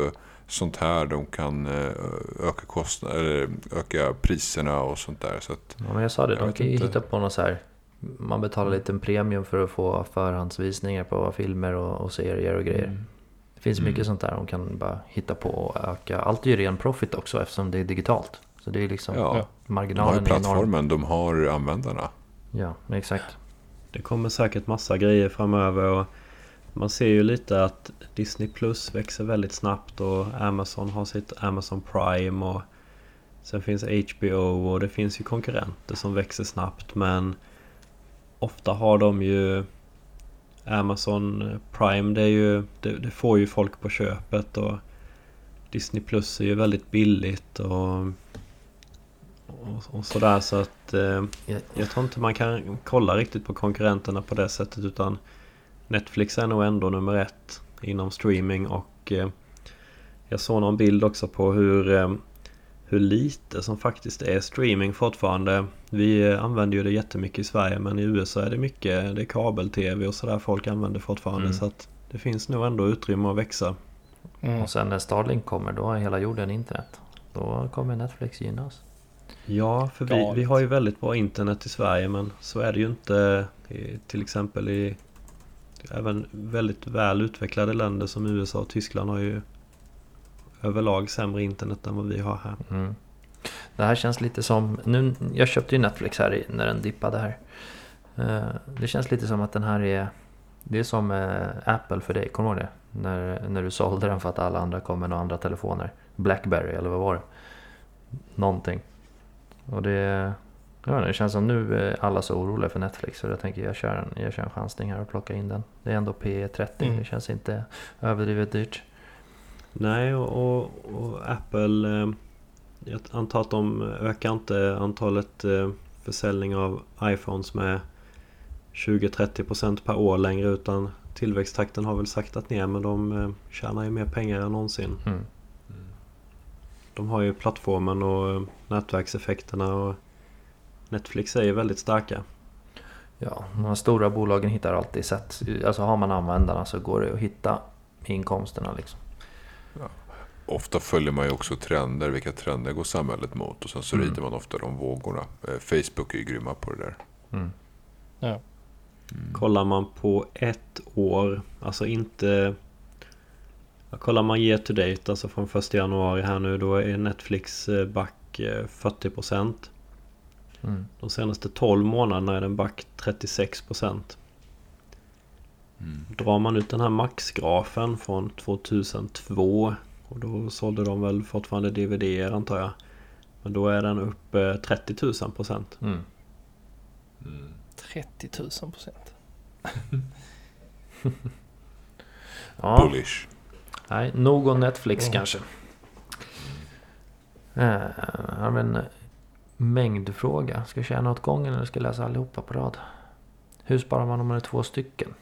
sånt här. De kan eh, öka kostnader, eller öka priserna och sånt där. Så att, Ja, men jag sa det, Jag de kan ju hitta på något så här. Man betalar lite en premium för att få förhandsvisningar på filmer och, och serier och grejer. Det finns Mm. mycket sånt där de kan bara hitta på och öka. Allt är ju ren profit också eftersom det är digitalt. Så det är liksom ja, Ja. de har ju marginalen är enorm. plattformen, de har användarna. Ja, exakt. Det kommer säkert massa grejer framöver och man ser ju lite att Disney Plus växer väldigt snabbt och Amazon har sitt Amazon Prime och sen finns HBO och det finns ju konkurrenter som växer snabbt men ofta har de ju Amazon Prime det, är ju, det, det får ju folk på köpet och Disney Plus är ju väldigt billigt och, och, och sådär så att eh, jag tror inte man kan kolla riktigt på konkurrenterna på det sättet utan Netflix är nog ändå nummer ett inom streaming och eh, jag såg någon bild också på hur, eh, hur lite som faktiskt är streaming fortfarande. Vi använder ju det jättemycket i Sverige men i USA är det mycket, det är kabel-tv och sådär folk använder fortfarande Mm. så att det finns nog ändå utrymme att växa. Mm. Och sen när Starlink kommer, då har hela jorden internet. Då kommer Netflix gynnas. Ja, för vi, vi har ju väldigt bra internet i Sverige men så är det ju inte i, till exempel i även väldigt väl utvecklade länder som USA och Tyskland har ju överlag sämre internet än vad vi har här. Mm. Det här känns lite som, nu, jag köpte ju Netflix här i, när den dippade här. Eh, Det känns lite som att den här är Det är som eh, Apple för dig, kommer du ihåg det? När, när du sålde den för att alla andra kom med några andra telefoner. Blackberry eller vad var det? Någonting. Och det, jag vet inte, det känns som nu är alla så oroliga för Netflix. Så jag tänker jag kör en, jag kör en chansning här och plockar in den. Det är ändå P30, Mm. det känns inte överdrivet dyrt. Nej, och, och, Apple... Eh, jag antar att de ökar inte antalet eh, försäljning av iPhones med 20-30% per år längre utan tillväxttakten har väl saktat ner men de eh, tjänar ju mer pengar än någonsin. Mm. De har ju plattformen och eh, nätverkseffekterna och Netflix är ju väldigt starka. Ja, de här stora bolagen hittar alltid sätt. Alltså har man användarna så går det att hitta inkomsterna liksom. Ofta följer man ju också trender. Vilka trender går samhället mot? Och sen så Mm. rider man ofta de vågorna. Eh, Facebook är ju grymma på det där. Mm. Ja. Kollar man på ett år, alltså inte... Ja, kollar man year to date, alltså från 1 januari här nu, då är Netflix eh, back eh, 40%. Mm. De senaste 12 månaderna är den back 36%. Mm. Drar man ut den här maxgrafen från 2002 och då sålde de väl fortfarande DVD antar jag. Men då är den upp eh, 30 000 procent. Mm. 30 000 procent. Ja, Bullish. nej, nog om Netflix kanske. Eh, Här har en mängdfråga. Ska jag köra en åt gången eller ska jag läsa allihopa på rad? Hur sparar man om man är två stycken?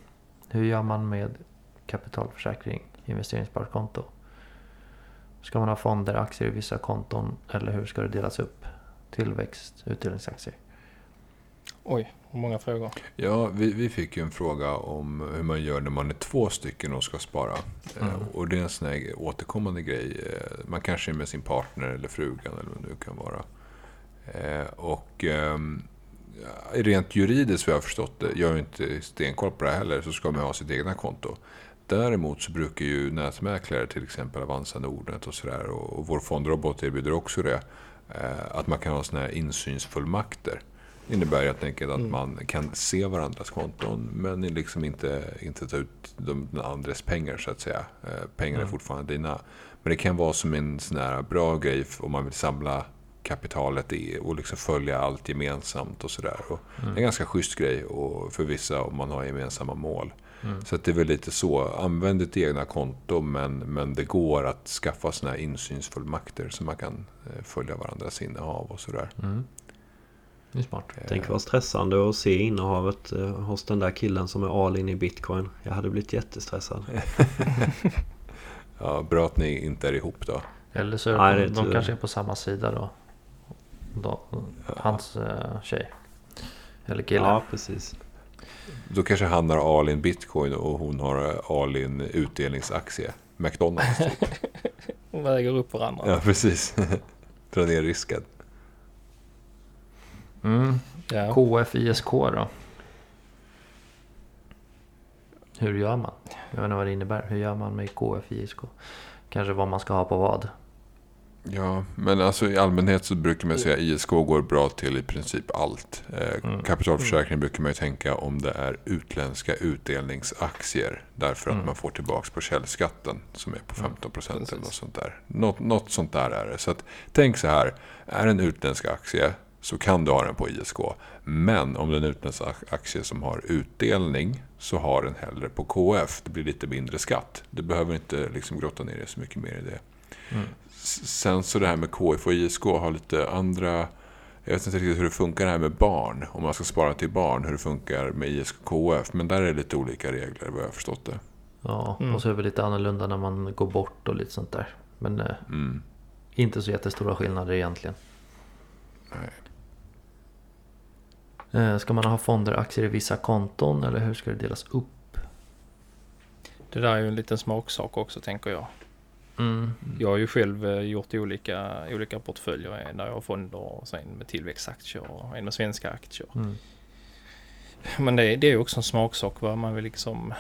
Hur gör man med kapitalförsäkring, investeringssparkonto? Ska man ha fonder, aktier i vissa konton eller hur ska det delas upp? Tillväxt, utdelningsaktier. Oj, hur många frågor. Ja, vi, vi fick ju en fråga om hur man gör när man är två stycken och ska spara. Eh, Mm. Och det är en sån här återkommande grej. Eh, Man kanske är med sin partner eller frugan eller vad det nu kan vara. Eh, Och ehm, rent juridiskt, vad jag har förstått det, jag är inte stenkoll på det heller, så ska man ha sitt egna konto. Däremot så brukar ju nätmäklare, till exempel Avanza Nordnet och sådär, och vår fondrobot erbjuder också det, eh, att man kan ha såna här insynsfullmakter. Det innebär helt enkelt att Mm. man kan se varandras konton men liksom inte, inte ta ut de, den andres pengar så att säga. Eh, pengarna är Mm. fortfarande dina. Men det kan vara som en sån här bra grej om man vill samla kapitalet i och liksom följa allt gemensamt och sådär. Och Det är en ganska schysst grej och för vissa om man har gemensamma mål. Mm. Så att det är väl lite så. Använd ditt egna konto men, men det går att skaffa såna här insynsfullmakter så man kan eh, följa varandras innehav och sådär. Mm. Det är smart. Tänk vad stressande att se innehavet eh, hos den där killen som är all in i bitcoin. Jag hade blivit jättestressad. Ja, bra att ni inte är ihop då. Eller så är Nej, de, det är de kanske är på samma sida då. Då hans eh, tjej. Eller kille. Ja, precis. Då kanske han har all in bitcoin och hon har all in utdelningsaktie. McDonalds typ. De väger upp varandra. Ja, precis. Dra ner risken. Mm. Ja. KFISK då? Hur gör man? Jag vet inte vad det innebär. Hur gör man med KFISK? Kanske vad man ska ha på vad? Ja, men alltså i allmänhet så brukar man säga ISK går bra till i princip allt. Eh, Mm. Kapitalförsäkring brukar man ju tänka om det är utländska utdelningsaktier. Därför att Mm. man får tillbaka på källskatten som är på 15 procent eller något sånt där. Något, något sånt där är det. Så att, tänk så här, är det en utländsk aktie så kan du ha den på ISK. Men om det är en utländsk ak- aktie som har utdelning så har den hellre på KF. Det blir lite mindre skatt. Du behöver inte liksom grotta ner dig så mycket mer i det. Mm. Sen så det här med KF och ISK har lite andra... Jag vet inte riktigt hur det funkar det här med barn. Om man ska spara till barn, hur det funkar med ISK och KF. Men där är det lite olika regler vad jag har förstått det. Ja, Mm. och så är det väl lite annorlunda när man går bort och lite sånt där. Men eh, Mm. inte så jättestora skillnader egentligen. Nej. Eh, ska man ha fonder aktier i vissa konton eller hur ska det delas upp? Det där är ju en liten smaksak också tänker jag. Mm. Jag har ju själv eh, gjort olika, olika portföljer eh, där jag har fonder och sen med tillväxtaktier och en med svenska aktier. Mm. Men det, det är ju också en smaksak vad man vill liksom...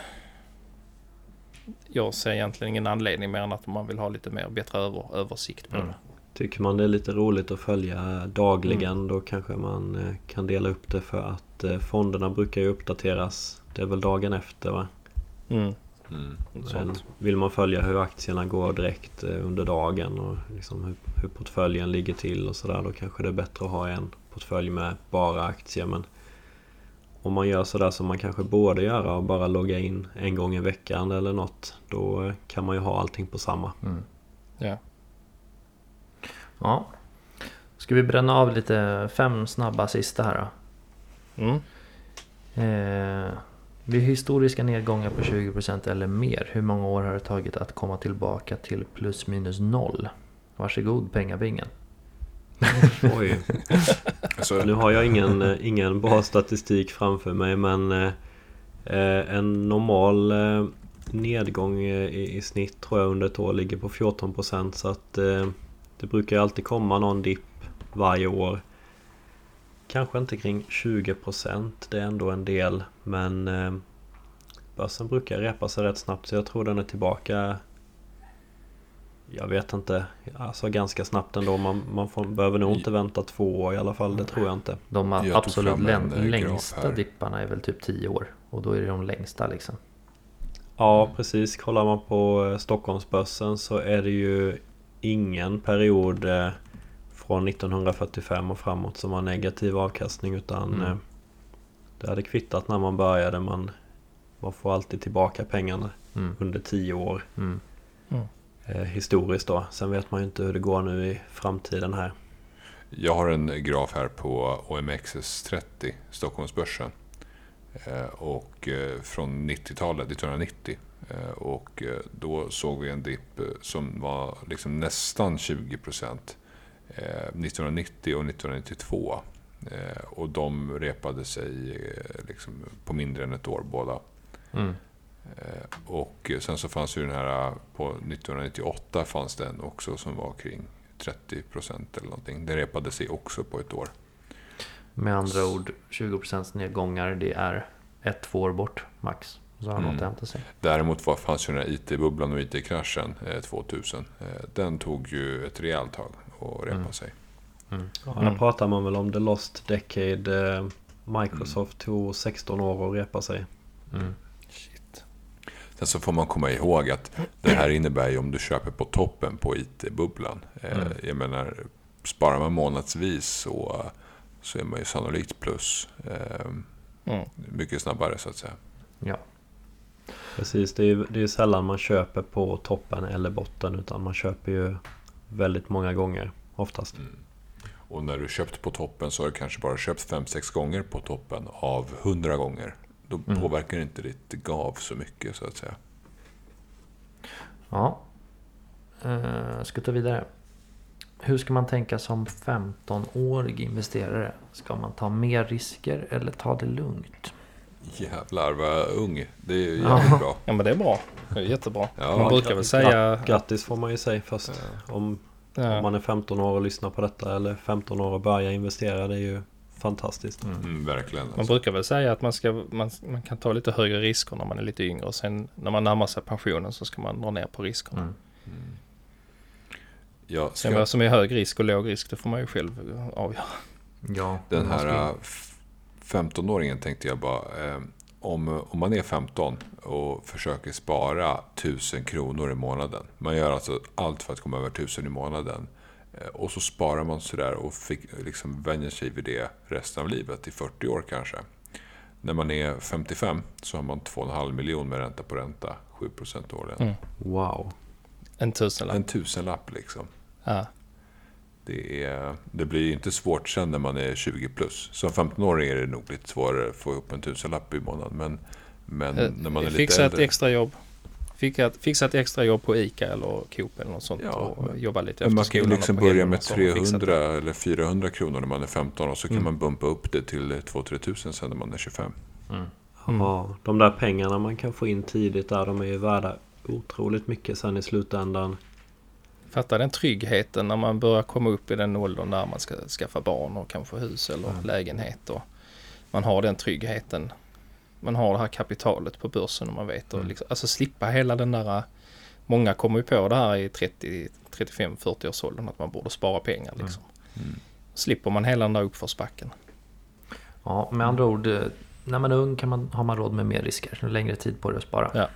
Jag ser egentligen ingen anledning mer än att man vill ha lite mer bättre över, översikt på Mm. det. Tycker man det är lite roligt att följa dagligen då kanske man eh, kan dela upp det för att fonderna brukar ju uppdateras Det är väl dagen efter va? Mm. Mm. vill man följa hur aktierna går direkt eh, under dagen och liksom hur, hur portföljen ligger till och sådär då kanske det är bättre att ha en portfölj med bara aktier men om man gör sådär som man kanske borde göra och bara logga in en gång i veckan eller något då kan man ju ha allting på samma. Mm. Ja. Ja. Ska vi bränna av lite fem snabba sista här då? Mm. Eh, vid historiska nedgångar på 20% eller mer, hur många år har det tagit att komma tillbaka till plus minus noll? Varsågod pengabingen. Oj, Alltså, nu har jag ingen, eh, ingen bra statistik framför mig men eh, eh, en normal eh, nedgång eh, i, i snitt tror jag under ett år ligger på 14% så att eh, det brukar alltid komma någon dipp varje år. Kanske inte kring 20% det är ändå en del men eh, börsen brukar repa sig rätt snabbt så jag tror den är tillbaka jag vet inte, alltså ganska snabbt ändå. Man, man får, behöver nog inte vänta två år i alla fall, det tror jag inte. De Jag absolut eh, längsta dipparna är väl typ 10 år. Och då är det de längsta liksom. Ja, precis. Kollar man på eh, Stockholmsbörsen så är det ju ingen period eh, från 1945 och framåt som har negativ avkastning utan Mm. eh, det hade kvittat när man började. Man, man får alltid tillbaka pengarna Mm. under 10 år Mm. eh, historiskt då. Sen vet man ju inte hur det går nu i framtiden här. Jag har en graf här på OMXS30, Stockholmsbörsen. Eh, Och eh, från 90-talet, 1990. Eh, Och eh, då såg vi en dipp som var liksom nästan 20 procent. 1990 och 1992. Eh, Och de repade sig eh, liksom på mindre än ett år båda. Mm. Eh, Och sen så fanns ju den här, på 1998 fanns den också som var kring 30 procent eller någonting. Den repade sig också på ett år. Med andra ord, 20% nedgångar det är ett, två år bort max. Så har Mm. något sig. Däremot var, fanns ju den här IT-bubblan och IT-kraschen eh, 2000. Eh, den tog ju ett rejält tag att repa Mm. sig. Mm. Ja, Mm. Där pratar man väl om the lost decade. Eh, Microsoft tog 16 år att repa sig. Mm. Shit. Sen så får man komma ihåg att det här innebär ju om du köper på toppen på IT-bubblan. Eh, Mm. Jag menar, sparar man månadsvis så, så är man ju sannolikt plus. Eh, Mm. mycket snabbare så att säga. Ja. Precis, det är ju det är sällan man köper på toppen eller botten utan man köper ju väldigt många gånger oftast. Och när du köpt på toppen så har du kanske bara köpt 5-6 gånger på toppen av 100 gånger. Då Mm. påverkar inte ditt gav så mycket så att säga. Ja. Uh, ska ta vidare. Hur ska man tänka som 15-årig investerare? Ska man ta mer risker eller ta det lugnt? Jävlar vad ung. Det är ju Ja. jävligt bra. Ja men det är bra. Det är jättebra. Ja. man brukar väl säga... Grattis får man ju säga först. Om, om Ja, man är 15 år och lyssnar på detta eller 15 år och börjar investera. Det är ju fantastiskt. Mm, verkligen. man Alltså. brukar väl säga att man, ska, man, man kan ta lite högre risker när man är lite yngre. Och sen när man närmar sig pensionen så ska man dra ner på riskerna. Mm. Jag Sen ska, vad som är hög risk och låg risk det får man ju själv avgöra. Ja, den man ska- här 15-åringen tänkte jag bara. Eh, om, om man är 15 och försöker spara 1000 kronor i månaden. Man gör alltså allt för att komma över 1000 i månaden. Eh, och så sparar man sådär och fick, liksom vänjer sig vid det resten av livet. I 40 år kanske. När man är 55 så har man 2,5 miljoner med ränta på ränta. 7 procent årligen. Mm. Wow. En tusenlapp. En tusenlapp liksom. Ja. Det, är, det blir inte svårt sen när man är 20 plus. Som 15-åring är det nog lite svårare att få upp en tusenlapp i månaden. Men, men Eh, när man är lite Fixa ett äldre. extra jobb. Fixa ett, fixa ett extra jobb på ICA eller Coop eller något sånt. Ja, och jobba lite Men efter man kan ju liksom börja med så har man fixat 300 det. eller 400 kronor när man är 15 och så kan Mm. man bumpa upp det till 2-3 tusen sen när man är 25. Mm. Mm. Ja, de där pengarna man kan få in tidigt där, de är ju värda otroligt mycket sen i slutändan. Fatta den tryggheten när man börjar komma upp i den åldern där man ska skaffa barn och kanske hus eller Mm. lägenhet. Och man har den tryggheten. Man har det här kapitalet på börsen och man vet. Och Mm. liksom, alltså slippa hela den där... Många kommer ju på det här i 30, 35, 40 års åldern att man borde spara pengar. Liksom. Mm. Slipper man hela den där uppförsbacken. Ja, med andra ord. eh, när man är ung kan man, har man råd med mer risker. Längre tid på det att spara. Ja.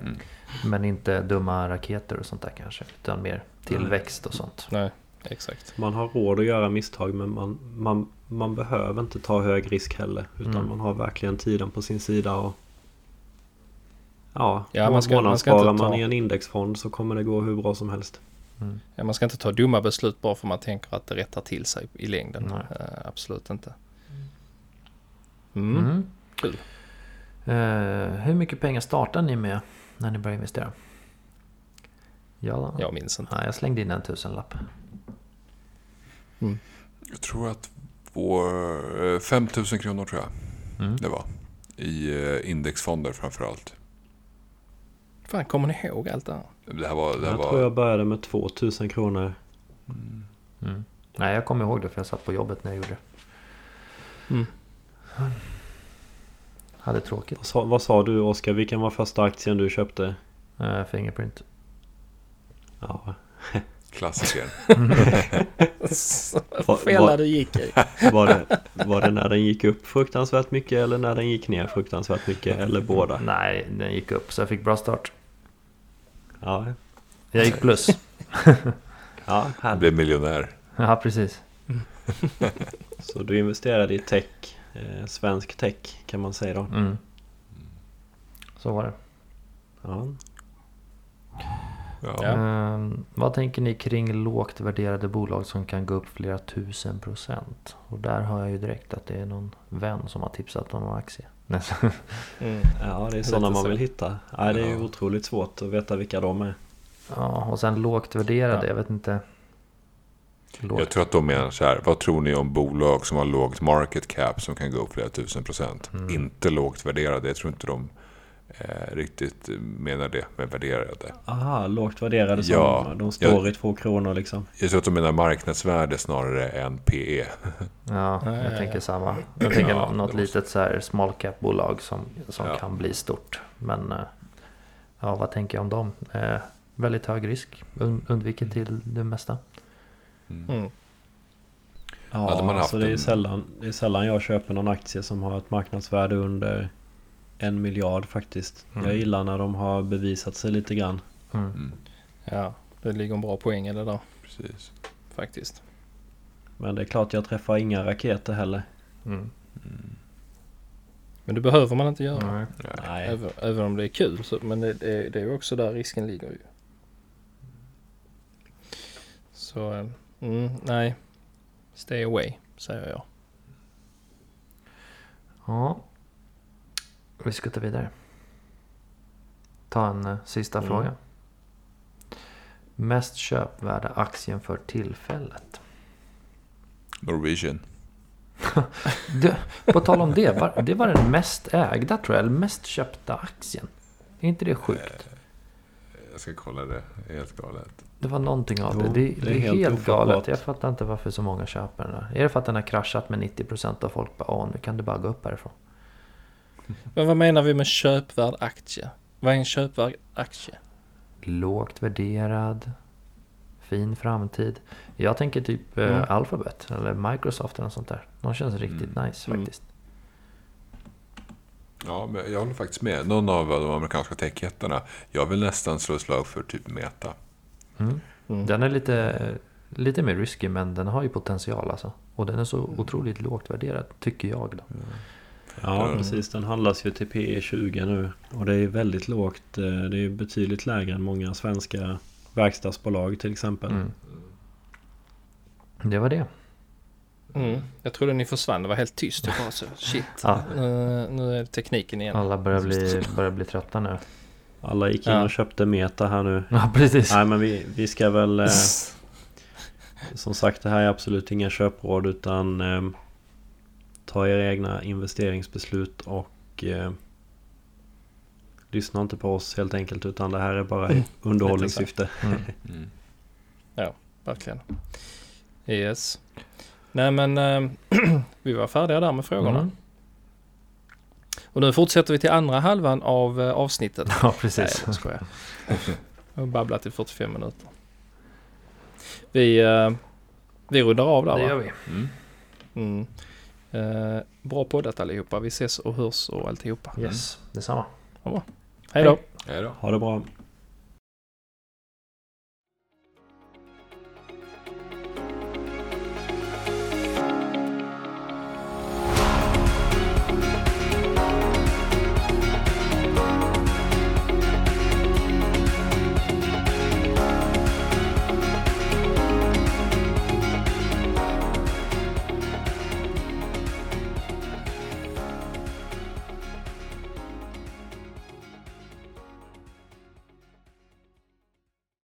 Mm. Men inte dumma raketer och sånt där kanske. Utan mer tillväxt och sånt. Nej, exakt. Man har råd att göra misstag men man, man, man behöver inte ta hög risk heller. Utan Mm. man har verkligen tiden på sin sida. Och, ja, Ja, man ska- man ska inte man ta- i en indexfond så kommer det gå hur bra som helst. Mm. Ja, man ska inte ta dumma beslut bara för man tänker att det rättar till sig i längden. Nej. Eh, absolut inte. Mm. Mm. Kul. Eh, hur mycket pengar startar ni med när ni börjar investera? Ja, Jag minns inte. Nej, jag slängde in en tusenlapp. Jag tror att vår... eh, 5 000 kronor tror jag Mm. det var. I eh, indexfonder framför allt. Fan, kommer ni ihåg allt det här? Det här var... Det här Jag var tror jag började med 2000 kronor. Mm. Nej, jag kommer ihåg det för jag satt på jobbet när jag gjorde det. Hade tråkigt. Vad sa, vad sa du Oskar? Vilken var första aktien du köpte? Uh, fingerprint. Ja, klassiker. Vad va- du gick i. var, det, var det när den gick upp fruktansvärt mycket eller när den gick ner fruktansvärt mycket? Eller båda? Nej, den gick upp så jag fick bra start. Ja, Jag gick plus. ja härligt. blev miljonär. ja, precis. Så du investerade i tech, eh, svensk tech kan man säga då. Mm. Så var det. Ja. Ja. Ehm, vad tänker ni kring lågt värderade bolag som kan gå upp flera tusen procent? Och där har jag ju direkt att det är någon vän som har tipsat om någon aktie. Mm. ja, det är sådana man så. vill hitta. Ja, det är ju Ja. otroligt svårt att veta vilka de är. ja, och sen lågt värderade, Ja. jag vet inte. Lågt. Jag tror att de menar så här. Vad tror ni om bolag som har lågt market cap som kan gå upp flera tusen procent? Mm. Inte lågt värderade. Jag tror inte de eh, riktigt menar det med värderade. Aha, lågt värderade som Ja. de står i två kronor liksom. Jag tror att de menar marknadsvärde snarare än. PE. Ja, Ja, jag ja, tänker ja. samma. Jag tänker Ja, nå- något måste- litet så här small cap bolag som, som Ja. kan bli stort. Men eh, ja, vad tänker jag om dem? Eh, väldigt hög risk. Un- undviker till det mesta. Mm. Ja, Hade man haft så det är, en- sällan, det är sällan jag köper någon aktie som har ett marknadsvärde under en miljard faktiskt. Mm. Jag gillar när de har bevisat sig lite grann. Mm. Mm, Ja, det ligger en bra poäng i det där precis. faktiskt. Men det är klart jag träffar inga raketer heller. Mm. Men det behöver man inte göra. Nej. Nej. Även, även om det är kul. Så, men det, det, det är ju också där risken ligger ju. Så, eh, mm, nej. Stay away, säger jag. Ja. Vi ska ta vidare. Ta en eh, sista Mm. fråga. Mest köpvärda aktien för tillfället? Norwegian. Du, på tal om det, var, det var den mest ägda tror jag, eller mest köpta aktien. Är inte det sjukt? Jag ska kolla det. Helt galet. Det var någonting av Jo, det. Det, det är helt, ofattbart. galet. Jag fattar inte varför så många köper den där. Är det för att den har kraschat med 90% av folk bara åh nu kan det bara gå upp härifrån? Men vad menar vi med köpvärd aktie? Vad är en köpvärd aktie? Lågt värderad. Fin framtid. Jag tänker typ eh, Mm. Alphabet eller Microsoft eller något sånt där. De känns riktigt nice Mm. faktiskt. Ja, men jag håller faktiskt med. Någon av de amerikanska techjättarna. Jag vill nästan slå ett slag för typ Meta. Mm. Mm. Den är lite, lite mer risky men den har ju potential alltså. Och den är så otroligt lågt värderad tycker jag då. Ja Mm. precis, den handlas ju till P 20 nu. Och det är väldigt lågt. eh, Det är betydligt lägre än många svenska verkstadsbolag till exempel. Mm. Det var det. Mm. Jag trodde ni försvann, det var helt tyst. Jag bara så, shit. Ja. Nu, nu är tekniken igen. Alla börjar bli, börjar bli trötta nu. Alla gick in Ja. och köpte Meta här nu. Ja precis. Nej men vi, vi ska väl... Eh, som sagt det här är absolut inga köpråd utan eh, Ta era egna investeringsbeslut och eh, Lyssna inte på oss helt enkelt utan det här är bara i underhållningssyfte. Mm. Mm. Verkligen. Yes. Nej men eh, vi var färdiga där med frågorna. Mm. Och nu fortsätter vi till andra halvan av eh, avsnittet. Ja Nej, precis. jag skojar. Jag har babblat i 45 minuter. Vi, eh, vi rundar av där Det va? gör vi. Mm. Mm. Eh, bra poddat allihopa. Vi ses och hörs och alltihopa. Yes, detsamma. Hej då! Hej då. Ha det bra.